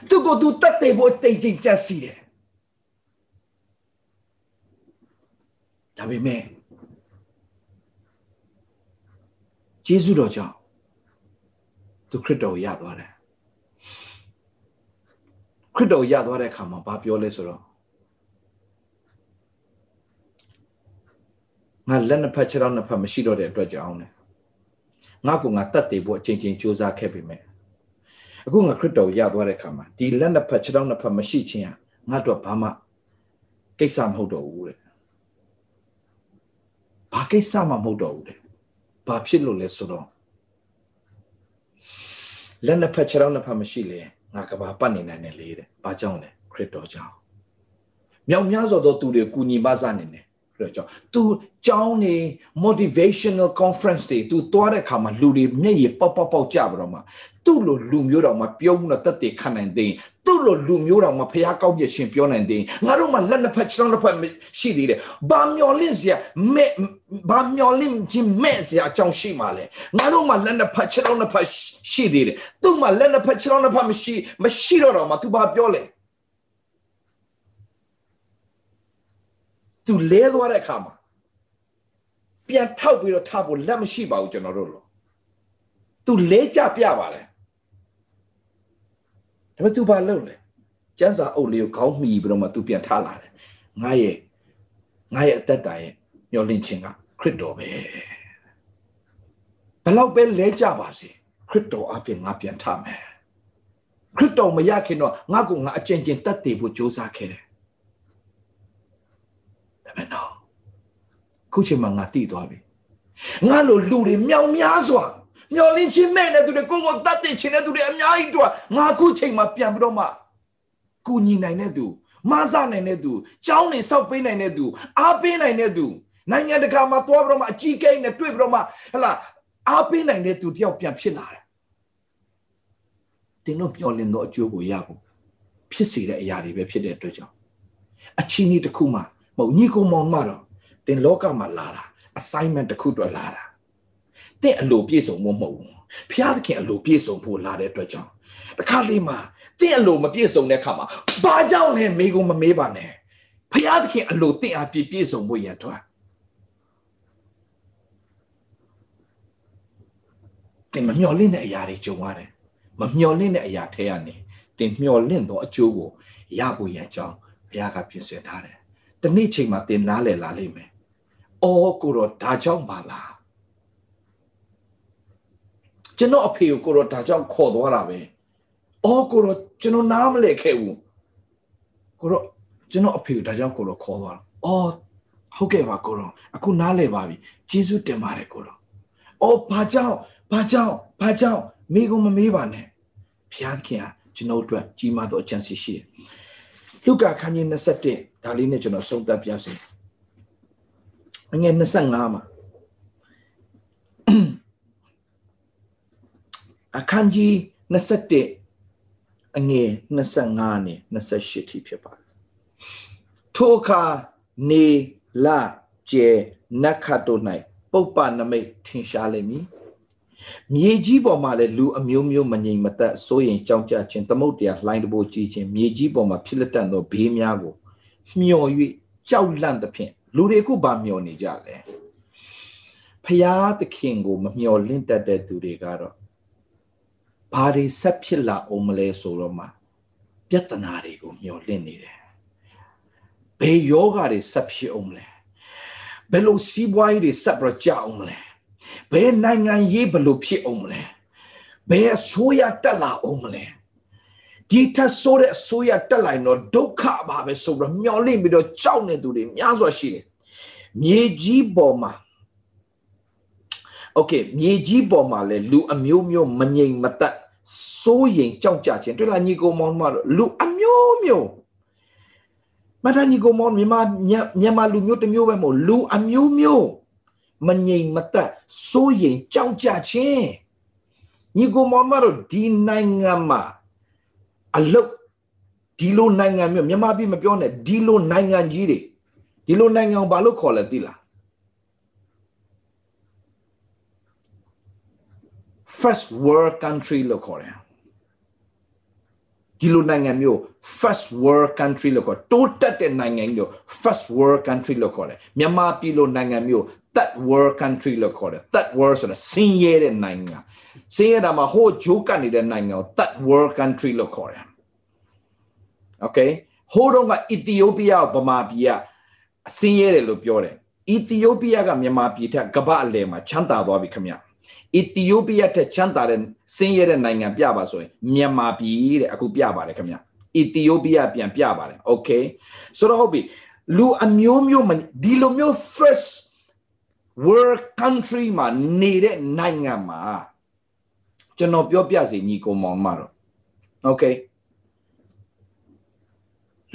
သူကသူတတ်တယ်ဖို့တိတ်တိတ်ကြက်စီတယ် ဒါပေမဲ့ဂျေဇုတော်ကြောင့်သူခရစ်တော်ရသွားတယ်ခရစ်တော်ရသွားတဲ့အခါမှာဘာပြောလဲဆိုတော့ငါလက်နှစ်ဖက်ခြေထောက်နှစ်ဖက်မရှိတော့တဲ့အတွက်ကြောင့်လေငါကငါတတ်တယ်ဖို့အချိန်ချင်းစူးစမ်းခဲ့ပေမဲ့အခုငါခရစ်တော်ရသွားတဲ့အခါမှာဒီလက်နှစ်ဖက်ခြေထောက်နှစ်ဖက်မရှိခြင်းဟာငါတို့ဘာမှကိစ္စမဟုတ်တော့ဘူးတဲ့ ဘာကိစ္စမှမဟုတ်တော့ဘူးတဲ့ဘာဖြစ်လို့လဲဆိုတော့လက်နှစ်ဖက်ခြေထောက်နှစ်ဖက်မရှိလေငါကဘာပတ်နေနိုင်တယ်လေတဲ့ဘာကြောင့်လဲခရစ်တော်ကြောင့်မြောက်များစွာသောသူတွေကူညီမဆနေတယ် ပြောကြောင့် तू ကျောင်းနေ motivational conference တွေ तू သွားတဲ့အခါမှာလူတွေမျက်ရည်ပေါက်ပေါက်ပေါက်ကြပါတော့မှသူ့လိုလူမျိုးတော်မှာပြုံးမှုတော့တက်တည်ခံနိုင်တဲ့သူ့လိုလူမျိုးတော်မှာဖျားကောက်ပြရှင်ပြောနိုင်တဲ့ငါတို့မှာလက်နှစ်ဖက်ခြေထောက်နှစ်ဖက်ရှိသေးတယ်ဘာမျော်လင့်စရာမဲ့ဘာမျော်လင့်ခြင်းမဲ့စရာအကြောင်းရှိမှလဲငါတို့မှာလက်နှစ်ဖက်ခြေထောက်နှစ်ဖက်ရှိသေးတယ်သူ့မှာလက်နှစ်ဖက်ခြေထောက်နှစ်ဖက်မရှိမရှိတော့တော့မှ तू ဘာပြောလဲ သူလဲသွားတဲ့အခါမှာပြန်ထောက်ပြီးတော့ထားဖို့လက်မရှိပါဘူးကျွန်တော်တို့လို့သူလဲကြပြပါတယ်ဒါပေမဲ့သူဘာလုပ်လဲကျန်းစာအုပ်လေးကိုခေါင်းမှီပြီးတော့မှသူပြန်ထားလာတယ်ငါရဲ့ငါရဲ့အသက်တာရဲ့မျောလင့်ခြင်းကခရစ်တော်ပဲဘလောက်ပဲလဲကြပါစေခရစ်တော်အပြင်ငါပြန်ထားမယ်ခရစ်တော်မရခင်တော့ငါကငါအကျဉ်းချင်းတတ်တည်ဖို့ကြိုးစားခဲ့တယ်မဲ့တော့ ခုချိန်မှာငါတည်သွားပြီငါလိုလူတွေမြောင်များစွာမျောလင်းချင်းမဲ့တဲ့သူတွေကိုကိုတတ်တဲ့ချင်းတဲ့သူတွေအများကြီးတော့ငါခုချိန်မှာပြန်ပြီးတော့မှကူညီနိုင်တဲ့သူမဆနိုင်တဲ့သူကြောင်းနေဆောက်ပေးနိုင်တဲ့သူအားပေးနိုင်တဲ့သူနိုင်ငံတကာမှာသွားပြီးတော့မှအကြီးကိန်းနဲ့တွေ့ပြီးတော့မှဟလာအားပေးနိုင်တဲ့သူတယောက်ပြန်ဖြစ်လာတယ်တင်းတို့ပြောလင်းတော့အကျိုးကိုရဖို့ဖြစ်စေတဲ့အရာတွေပဲဖြစ်တဲ့အတွက်ကြောင့်အချင်းကြီးတစ်ခုမှမဟုတ်ညီကိုမောင်မတော့ တင်လောကမှာလာတာ assignment တစ်ခုတော့လာတာတင့်အလိုပြည့်စုံမှုမဟုတ်ဘူးဖျားသခင်အလိုပြည့်စုံဖို့လာတဲ့အတွက်ကြောင့်တခါလေးမှာတင့်အလိုမပြည့်စုံတဲ့အခါမှာဘာကြောင့်လဲမေကိုမမေးပါနဲ့ဖျားသခင်အလိုတင့်အားပြည့်ပြည့်စုံဖို့ရန်ထွက်တင်မမျော်လင့်တဲ့အရာတွေကြုံရတယ်မမျော်လင့်တဲ့အရာထဲကနေတင်မျော်လင့်သောအကျိုးကိုရဖို့ရန်ကြောင်းဘုရားကပြင်ဆင်ထားတယ်တနေ့ချိန်မှာတင်နားလည်လာလိမ့်မယ် အော်ကိုတော့ဒါကြောင့်ပါလားကျွန်တော်အဖေကိုကိုတော့ဒါကြောင့်ခေါ်သွားတာပဲအော်ကိုတော့ကျွန်တော်နားမလည်ခဲ့ဘူးကိုတော့ကျွန်တော်အဖေကိုဒါကြောင့်ကိုတော့ခေါ်သွားတာအော်ဟုတ်ကဲ့ပါကိုတော့အခုနားလည်ပါပြီကျေးဇူးတင်ပါတယ်ကိုတော့အော်ဘာကြောင့်ဘာကြောင့်ဘာကြောင့်မိကုံမမေးပါနဲ့ဘုရားသခင်ကကျွန်တော်တို့ကြီးမားသောအကြံစီရှိတယ်လုကာခန်းကြီး21ဒါလေးနဲ့ကျွန်တော်ဆုံးသက်ပြစေ အငယ်25မှာအခန်းကြီး21အငယ်25နဲ့28ထိဖြစ်ပါတယ်ထိုအခါနေလကျဲနတ်ခတ်တို့၌ပုပ္ပနမိတ်ထင်ရှားလိမ့်မည်မြေကြီးပေါ်မှာလည်းလူအမျိုးမျိုးမငြိမ်မသက်စိုးရင်ကြောက်ကြခြင်းသမုတ်တရားလှိုင်းတဘိုးကြီးခြင်းမြေကြီးပေါ်မှာဖြစ်လက်တန်သောဘေးများကိုမျော်၍ကြောက်လန့်သဖြင့် လူတွေခုဘာမျော်နေကြလဲဖျားသခင်ကိုမမျော်လင့်တတ်တဲ့သူတွေကတော့ဘာတွေဆက်ဖြစ်လာအောင်မလဲဆိုတော့မှပြဿနာတွေကိုမျော်လင့်နေတယ်ဘယ်ယောဂါတွေဆက်ဖြစ်အောင်လဲဘယ်လိုစီးပွားရေးတွေဆက်ပြကြအောင်လဲဘယ်နိုင်ငံရေးဘယ်လိုဖြစ်အောင်လဲဘယ်အစိုးရတက်လာအောင်မလဲ ဒီထက်ဆိုးတဲ့အစိုးရတက်လာရင်တော့ဒုက္ခပါပဲဆိုတော့မျောလင့်ပြီးတော့ကြောက်နေသူတွေများစွာရှိတယ်မြေကြီးပေါ်မှာโอเคမြေကြီးပေါ်မှာလဲလူအမျိုးမျိုးမငြိမ်မသက်စိုးရင်ကြောက်ကြခြင်းတွေ့လားညီကိုမောင်မတို့လူအမျိုးမျိုးမတညီကိုမောင်မြန်မာမြန်မာလူမျိုးတစ်မျိုးပဲမဟုတ်လူအမျိုးမျိုးမငြိမ်မသက်စိုးရင်ကြောက်ကြခြင်းညီကိုမောင်မတို့ဒီနိုင်ငံမှာ အလုတ်ဒီလိုနိုင်ငံမျိုးမြန်မာပြည်မပြောနဲ့ဒီလိုနိုင်ငံကြီးတွေဒီလိုနိုင်ငံကိုဘာလို့ခေါ်လဲသိလား first world country လို့ခေါ်တယ်ဒီလိုနိုင်ငံမျိုး first world country လို့ခေါ်တိုးတက်တဲ့နိုင်ငံမျိုး first world country လို့ခေါ်တယ်မြန်မာပြည်လိုနိုင်ငံမျိုး third world country လို့ခေါ်တယ် third world ဆိုတာဆင်းရဲတဲ့နိုင်ငံ ဆင်းရဲတာမှာဟိုဂျိုးကတ်နေတဲ့နိုင်ငံကို third world country လို့ခေါ်တယ် okay ဟိုတော့ကအီသီယိုးပီးယားကိုဗမာပြည်ကအဆင်းရဲတယ်လို့ပြောတယ်အီသီယိုးပီးယားကမြန်မာပြည်ထက်ကမ္ဘာအလယ်မှာချမ်းသာသွားပြီခင်ဗျအီသီယိုးပီးယားထက်ချမ်းသာတဲ့ဆင်းရဲတဲ့နိုင်ငံပြပါဆိုရင်မြန်မာပြည်တဲ့အခုပြပါတယ်ခင်ဗျအီသီယိုးပီးယားပြန်ပြပါတယ် okay ဆိုတော့ဟုတ်ပြီလူအမျိုးမျိုးဒီလိုမျိုး first world country မှာနေတဲ့နိုင်ငံမှာ ကျွန်တော်ပြောပြစီညီကိုမောင်မတော့โอเค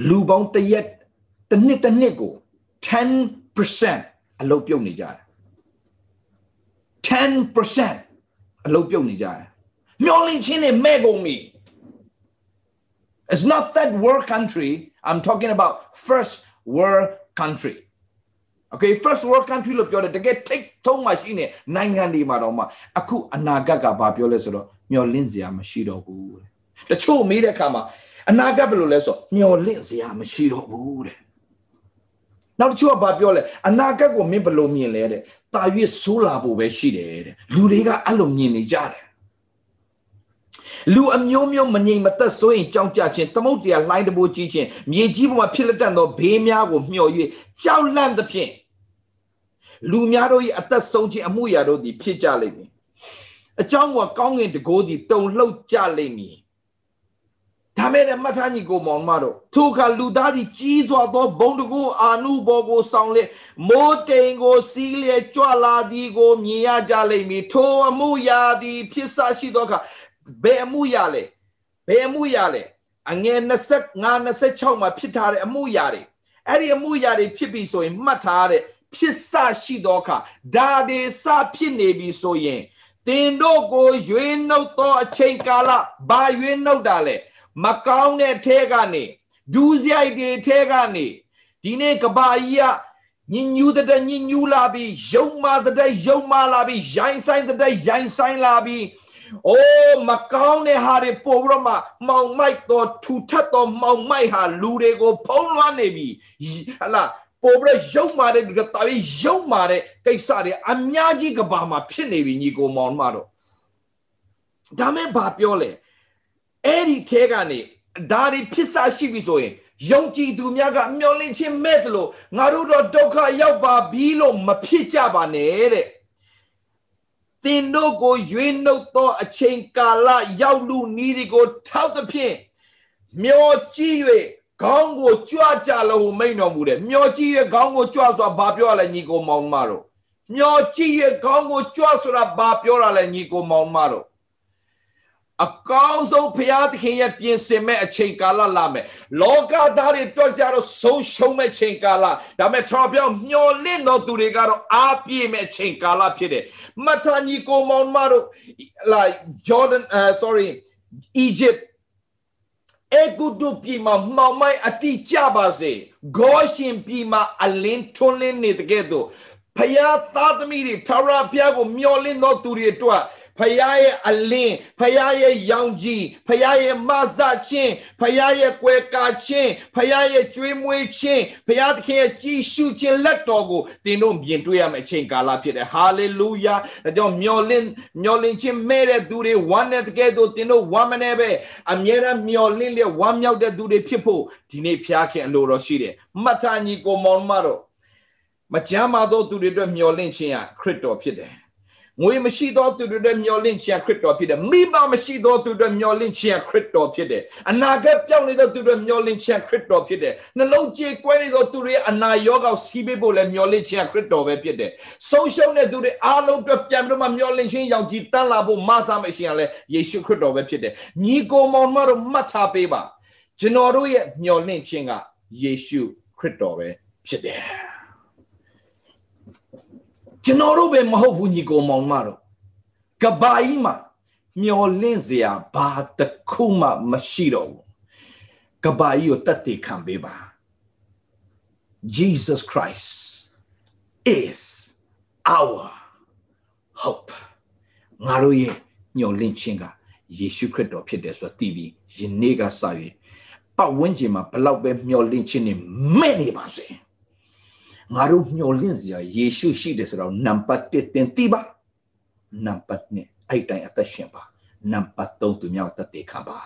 လူပေါင်းတရက်တစ်နှစ်တစ်နှစ်ကို10%အလုပ်ပြုတ်နေကြတယ်10%အလုပ်ပြုတ်နေကြတယ်မျောလင့်ချင်းနဲ့မဲ့ကုန်ပြီ It's not that world country I'm talking about first world country Okay first world country လို့ပြောတယ်တကယ်ထိတ်ထုံးမှရှိနေနိုင်ငံတွေမှာတော့မှအခုအနာဂတ်ကဘာပြောလဲဆိုတော့မျောလင့်စရာမရှိတော့ဘူးတချို့မေးတဲ့အခါမှာအနာဂတ်ဘယ်လိုလဲဆိုမျောလင့်စရာမရှိတော့ဘူးတဲ့နောက်တစ်ချို့ကဘာပြောလဲအနာဂတ်ကိုမင်းဘယ်လိုမြင်လဲတဲ့တာ၍ဆိုးလာဖို့ပဲရှိတယ်တဲ့လူတွေကအဲ့လိုမြင်နေကြတယ်လူအမျိုးမျိုးမငြိမ်မသက်ဆိုရင်ကြောက်ကြခြင်းသမုတ်တရားလှိုင်းတဘိုးကြီးခြင်းမြေကြီးပေါ်မှာဖြစ်လက်တန်သောဘေးများကိုမျှော်၍ကြောက်လန့်သဖြင့် လူများတို့၏အသက်ဆုံးခြင်းအမှုရာတို့သည်ဖြစ်ကြလိမ့်မည်အကြောင်းကကောင်းငင်တကိုးသည်တုံလှုပ်ကြလိမ့်မည်ဒါမဲ့လည်းမှတ်ထားညီကိုမောင်မတို့ထိုအခါလူသားသည်ကြီးစွာသောဘုံတကူအာနုဘောကိုဆောင်လေမိုးတိမ်ကိုစီးလျက်ကြွလာသည်ကိုမြင်ရကြလိမ့်မည်ထိုအမှုရာသည်ဖြစ်ဆရှိသောအခါဘယ်အမှုရာလဲဘယ်အမှုရာလဲအငယ်25 26မှာဖြစ်ထားတဲ့အမှုရာတွေအဲ့ဒီအမှုရာတွေဖြစ်ပြီဆိုရင်မှတ်ထားတဲ့ ဖြစ်ဆရှိသောအခါဒါတွေစဖြစ်နေပြီဆိုရင်တင်တို့ကိုရွေးနှုတ်သောအချိန်ကာလဘာရွေးနှုတ်တာလဲမကောင်းတဲ့ထဲကနေဒူးစရိုက်တွေထဲကနေဒီနေ့ကဘာကြီးကညညူတဲ့ညညူလာပြီးယုံမာတဲ့ယုံမာလာပြီးရိုင်းဆိုင်တဲ့ရိုင်းဆိုင်လာပြီး။အိုးမကောင်းတဲ့ဟာတွေပို့ပြီးတော့မှမောင်မိုက်တော့ထူထပ်တော့မောင်မိုက်ဟာလူတွေကိုဖုံးလွှမ်းနေပြီ။ဟလာ ပို့ပြီးရုပ်မာတဲ့လူတွေတာပြီးရုပ်မာတဲ့ကိစ္စတွေအများကြီးကဘာမှာဖြစ်နေပြီညီကိုမောင်မတို့ဒါမဲ့ဘာပြောလဲအဲ့ဒီထဲကနေဒါတွေဖြစ်စားရှိပြီဆိုရင်ယုံကြည်သူများကမျောလင့်ခြင်းမဲ့တယ်လို့ငါတို့တော့ဒုက္ခရောက်ပါပြီလို့မဖြစ်ကြပါနဲ့တဲ့သင်တို့ကိုရွေးနှုတ်သောအချိန်ကာလရောက်လူနီးတွေကိုထောက်သဖြင့်မျောကြည့်၍ ခေါင်းကိုကြွကြလို့မိန်တော်မူတယ်မျောကြည့်၍ခေါင်းကိုကြွဆိုတာဘာပြောရလဲညီကိုမောင်မတို့မျောကြည့်၍ခေါင်းကိုကြွဆိုတာဘာပြောရလဲညီကိုမောင်မတို့အကောင်းဆုံးဘုရားသခင်ရဲ့ပြင်ဆင်မဲ့အချိန်ကာလလာမယ်လောကသားတွေတွေ့ကြတော့ဆုံးရှုံးမဲ့ချိန်ကာလဒါမဲ့ထော်ပြောင်းမျောလင့်တော်သူတွေကတော့အားပြည့်မဲ့ချိန်ကာလဖြစ်တယ်မထညီကိုမောင်မတို့ like Jordan uh, sorry Egypt အေဂုတုပြည်မှာမှောင်မိုက်အတိကြပါစေဂေါရှင်ပြည်မှာအလင်းထွန်းလင်းနေတဲ့ကဲ့သို့ဖယားသားသမီးတွေထာဝရဘုရားကိုမျှော်လင့်သောသူတွေအတွက် ဖယားရဲ့အလင်းဖယားရဲ့ရောင်ကြီးဖယားရဲ့မဆခြင်းဖယားရဲ့ကွယ်ကာခြင်းဖယားရဲ့ကြွေးမွေးခြင်းဖယားသခင်ရဲ့ကြည်ရှုခြင်းလက်တော်ကိုသင်တို့မြင်တွေ့ရမယ့်အချိန်ကာလဖြစ်တယ်ဟာလေလုယာဒါကြောင့်မျော်လင့်မျော်လင့်ခြင်းမဲ့တဲ့သူတွေဝမ်းနဲ့တကယ်တော့သင်တို့ဝမ်းမနေပဲအမြဲတမ်းမျော်လင့်လျက်ဝမ်းမြောက်တဲ့သူတွေဖြစ်ဖို့ဒီနေ့ဖျားခင်အလိုတော်ရှိတယ်မတ်တာညီကိုမောင်မတော်မကြမ်းပါသောသူတွေအတွက်မျော်လင့်ခြင်းဟာခရစ်တော်ဖြစ်တယ် ငွေမရှိသောသူတွေအတွက်မျော်လင့်ခြင်းခရစ်တော်ဖြစ်တယ်မိဘမရှိသောသူတွေမျော်လင့်ခြင်းခရစ်တော်ဖြစ်တယ်အနာဂတ်ပြောင်းနေသောသူတွေမျော်လင့်ခြင်းခရစ်တော်ဖြစ်တယ်နှလုံးကြေကွဲနေသောသူတွေအနာရောဂါစီးပေးဖို့လည်းမျော်လင့်ခြင်းခရစ်တော်ပဲဖြစ်တယ်ဆုံးရှုံးတဲ့သူတွေအားလုံးအတွက်ပြန်ပြီးတော့မှမျော်လင့်ခြင်းရောင်ကြီးတန်းလာဖို့မဆာမရှိရင်လည်းယေရှုခရစ်တော်ပဲဖြစ်တယ်ညီကိုမောင်မတို့မှတ်ထားပေးပါကျွန်တော်တို့ရဲ့မျော်လင့်ခြင်းကယေရှုခရစ်တော်ပဲဖြစ်တယ် ကျွန်တော်တို့ပဲမဟုတ်ဘူးညီကိုမောင်မတို့ကဘာကြီးမှာမျောလင့်စရာဘာတခုမှမရှိတော့ဘူးကဘာကြီးကိုတတ်သိခံပေးပါ Jesus Christ is our hope ငါတို့ရဲ့မျောလင့်ခြင်းကယေရှုခရစ်တော်ဖြစ်တယ်ဆိုတာသိပြီးယနေ့ကစ၍ပတ်ဝန်းကျင်မှာဘလောက်ပဲမျောလင့်ခြင်းနဲ့မဲ့နေပါစေ။ ငါတို့မျှော်လင့်စရာယေရှုရှိတယ်ဆိုတော့နံပါတ်1တင်သိပါနံပါတ်2အဲ့တိုင်းအသက်ရှင်ပါနံပါတ်3သူများအသက်တေခံပါ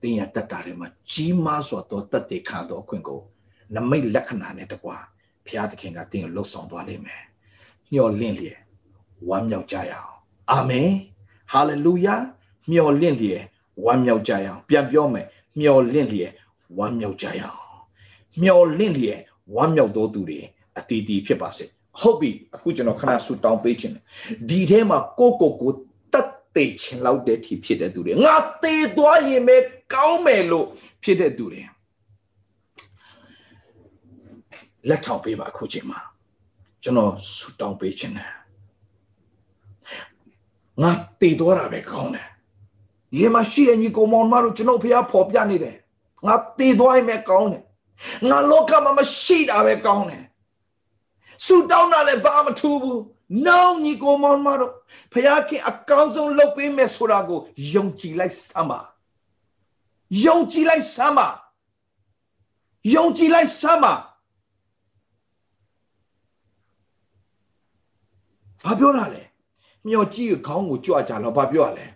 တင်ရတတ်တာတွေမှာကြီးမားစွာသောတတ်တေခံသောအခွင့်ကိုနမိတ်လက္ခဏာနဲ့တကွာဘုရားသခင်ကတင်ကိုလှုပ်ဆောင်သွားလိမ့်မယ်မျှော်လင့်လျက်ဝမ်းမြောက်ကြရအောင်အာမင်ဟာလေလုယာမျှော်လင့်လျက်ဝမ်းမြောက်ကြရအောင်ပြန်ပြောမယ်မျှော်လင့်လျက်ဝမ်းမြောက်ကြရအောင်မျှော်လင့်လျက် ဝမ်းမြောက်သောသူတွေအတီးတီးဖြစ်ပါစေဟုတ်ပြီအခုကျွန်တော်ခဏဆူတောင်းပေးခြင်းဒီထဲမှာကိုကိုကိုတတ်သိခြင်းလောက်တဲ့ထိဖြစ်တဲ့သူတွေငါသေသွားရင်ပဲကောင်းမယ်လို့ဖြစ်တဲ့သူတွေလက်ထောက်ပေးပါအခုချိန်မှာကျွန်တော်ဆူတောင်းပေးခြင်းတယ်ငါတည်သွားတာပဲကောင်းတယ်ဒီမှာရှိတဲ့ညီကောင်မောင်မတို့ကျွန်တော်ဖះပေါ်ပြနေတယ်ငါတည်သွားရင်ပဲကောင်းတယ် ငါလောကမှာမရှိတာပဲကောင်းတယ်ဆူတောင်းတာလည်းဘာမှထူးဘူးနောင်ညီကိုမောင်မတို့ဖခင်အကောင်းဆုံးလုပ်ပေးမယ်ဆိုတာကိုယုံကြည်လိုက်စမ်းပါယုံကြည်လိုက်စမ်းပါယုံကြည်လိုက်စမ်းပါဘာပြောတာလဲမျောကြည့်ခေါင်းကိုကြွကြတော့ဘာပြောရလဲ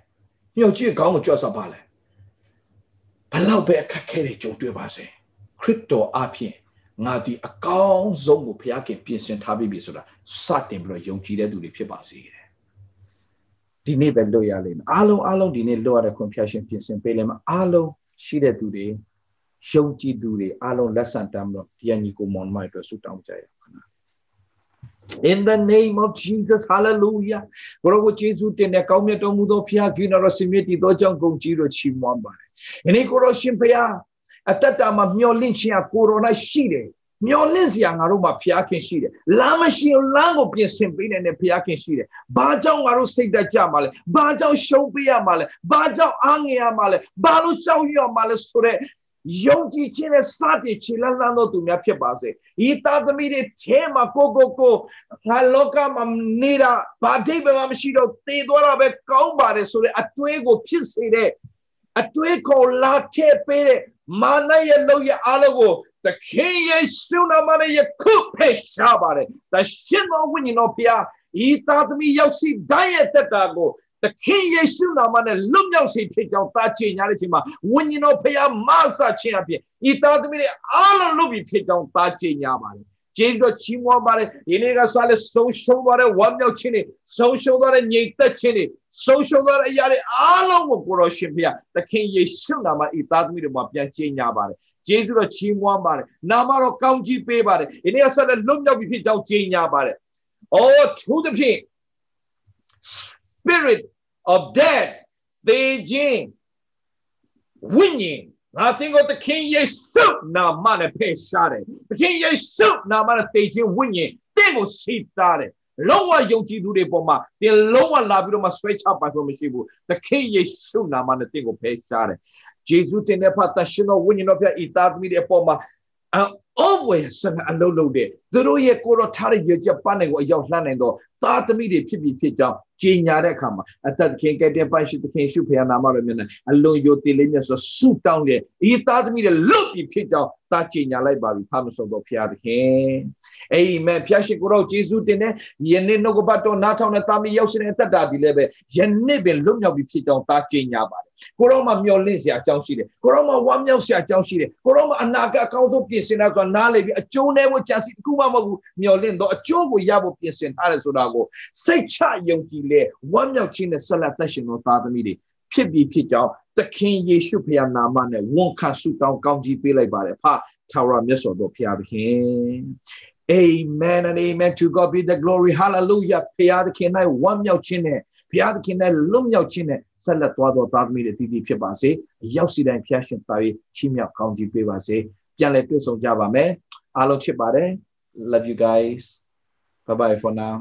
မျောကြည့်ခေါင်းကိုကြွဆိုပါလဲဘလောက်ပဲအခက်ခဲတွေကြုံတွေ့ပါစေ ခရစ်တော်အဖြစ်ငါဒီအကောင်းဆုံးကိုဘုရားခင်ပြင်ဆင်ထားပြီးပြီဆိုတာစတင်ပြီးတော့ယုံကြည်တဲ့သူတွေဖြစ်ပါစေတဲ့ဒီနေ့ပဲလွတ်ရလိမ့်မယ်အားလုံးအားလုံးဒီနေ့လွတ်ရတဲ့ခွင့်ဖျားရှင်ပြင်ဆင်ပေးလိမ့်မယ်အားလုံးရှိတဲ့သူတွေယုံကြည်သူတွေအားလုံးလက်ဆန်တမ်းတော့ဒီအညီကိုမောင်မိုက်အတွက်ဆုတောင်းကြရအောင် In the name of Jesus hallelujah ဘုရားကိုယေရှုတင်တဲ့ကောင်းမြတ်တော်မူသောဖခင်ကိနရစမြစ်တည်သောကြောင့်ဂုဏ်ကြီးတို့ချီးမွမ်းပါတယ်။ယနေ့ကိုရောရှင်ဖခင် အတ္တမှာမျောလင့်ခြင်းကကိုရိုနာရှိတယ်မျောလင့်စရာငါတို့မှာဖျားခင်ရှိတယ်လမ်းမရှိရင်လမ်းကိုပြင်ဆင်ပေးနိုင်တဲ့ဖျားခင်ရှိတယ်ဘာကြောင့်ငါတို့စိတ်တက်ကြမှာလဲဘာကြောင့်ရှုံးပေးရမှာလဲဘာကြောင့်အားငယ်ရမှာလဲဘာလို့ကြောက်ရွံ့မှာလဲဆိုတော့ယုံကြည်ခြင်းနဲ့စတင်ခြေလှမ်းလှမ်းသောသူများဖြစ်ပါစေဤသားသမီးတွေထဲမှာကိုကိုကိုငါလောကမှာနေတာဘာဒိဗ္ဗမှမရှိတော့သေသွားတာပဲကောင်းပါတယ်ဆိုတဲ့အတွေးကိုဖြစ်စေတဲ့အတွေးကိုလာထည့်ပေးတဲ့ မာနရဲ့လောက်ရအားလုံးကိုသခင်ယေရှုနာမနဲ့ယခုဖေရှားပါတယ်။တရှင်တော်ဝိညာဉ်တော်ဖျားဤသားသမီးရောက်စီတိုင်းရဲ့တက်တာကိုသခင်ယေရှုနာမနဲ့လွတ်မြောက်စေဖြစ်ကြောင်းတာချေညာတဲ့အချိန်မှာဝိညာဉ်တော်ဖျားမဆာခြင်းအပြင်ဤသားသမီးတွေအားလုံးလွတ်ပြီးဖြစ်ကြောင်းတာချေညာပါတယ်။ ကျေးဇူးတော်ချီးမွမ်းပါတယ်ဒီနေ့ကစားလဲဆုံးရှုံးသွားတဲ့ဝမ်းမြောက်ခြင်းတွေဆုံးရှုံးသွားတဲ့ငြိမ်သက်ခြင်းတွေဆုံးရှုံးသွားတဲ့အရာတွေအားလုံးကိုကိုတော်ရှင်ဖျားသခင်ယေရှုနာမဤသားသမီးတွေမှာပြန်ချေညာပါတယ်ကျေးဇူးတော်ချီးမွမ်းပါတယ်နာမတော်ကောင်းကြီးပေးပါတယ်ဒီနေ့ဆက်လက်လွတ်မြောက်ပြီးဖြစ်ကြောင်းကြေညာပါတယ်အော်သူသဖြင့် spirit of death သေခြင်းဝိညာဉ် ငါသင်ကိုသခင်ယေရှုနာမနဲ့ဖယ်ရှားတယ်သခင်ယေရှုနာမနဲ့သေခြင်းဝိညာဉ်တင့်ကိုရှိတာတယ်လုံးဝယုံကြည်သူတွေပေါ်မှာတင်လုံးဝလာပြီးတော့မှဆွဲချပိုင်ဖို့မရှိဘူးသခင်ယေရှုနာမနဲ့တင့်ကိုဖယ်ရှားတယ်ဂျေဇုတင်တဲ့ဖတ်တရှင်တော်ဝိညာဉ်တော်ဖျက်ဤသားသမီးတွေအပေါ်မှာ အောဝယ်ဆန်အလုံးလုံးတဲ့သူတို့ရဲ့ကိုရောထားတဲ့ရကြပန်းတွေကိုအရောက်လှမ်းနိုင်တော့သားသမီးတွေဖြစ်ပြီးဖြစ်ကြောင်းကြီးညာတဲ့အခါမှာအသက်ခင်ကဲတဲ့ပိုင်ရှိသခင်ရှုဖျားနာမတော်မြတ်နဲ့အလွန်ယိုတည်လေးမြတ်ဆိုဆုတောင်းတဲ့ဤသားသမီးတွေလွတ်ပြီးဖြစ်ကြောင်းသားကြီးညာလိုက်ပါပြီဖာမဆုံးတော့ဖျားသခင်အေးမန်ဖျားရှိကိုတော့ဂျေဇုတင်တဲ့ယနေ့နှုတ်ကပတ်တော်နားထောင်တဲ့သားမီးရောက်ရှင်တဲ့တက်တာဒီလည်းပဲယနေ့ပင်လွတ်မြောက်ပြီးဖြစ်ကြောင်းသားကြီးညာပါတယ် ကိုရောမှမျော်လင့်စရာအကြောင်းရှိတယ်ကိုရောမှဝမ်းမြောက်စရာအကြောင်းရှိတယ်ကိုရောမှအနာဂတ်အကောင်းဆုံးပြင်ဆင်တာဆိုတာနားလေပြီးအကျိုးနဲ့ဖို့ကြံစီတစ်ခုမှမဟုတ်ဘူးမျော်လင့်တော့အကျိုးကိုရဖို့ပြင်ဆင်ထားတယ်ဆိုတာကိုစိတ်ချယုံကြည်လေဝမ်းမြောက်ခြင်းနဲ့ဆက်လက်သက်ရှင်သောသားသမီးတွေဖြစ်ပြီးဖြစ်ကြောင်းသခင်ယေရှုဖခင်နာမနဲ့ဝန်ခံဆုတောင်းကောင်းကြီးပေးလိုက်ပါတယ်ဖထာဝရမြတ်စွာဘုရားသခင် Amen and amen to God be the glory hallelujah ဖခင်သခင်၌ဝမ်းမြောက်ခြင်းနဲ့ ဖခင်သခင်၌လွတ်မြောက်ခြင်းနဲ့ဆက်လက်သွားသောသားသမီးတွေတည်တည်ဖြစ်ပါစေရောက်စီတိုင်းဖခင်ရှင်သားရေးချီးမြှောက်ကောင်းကြီးပေးပါစေပြန်လည်တွေ့ဆုံကြပါမယ်အားလုံးချစ်ပါတယ် love you guys bye bye for now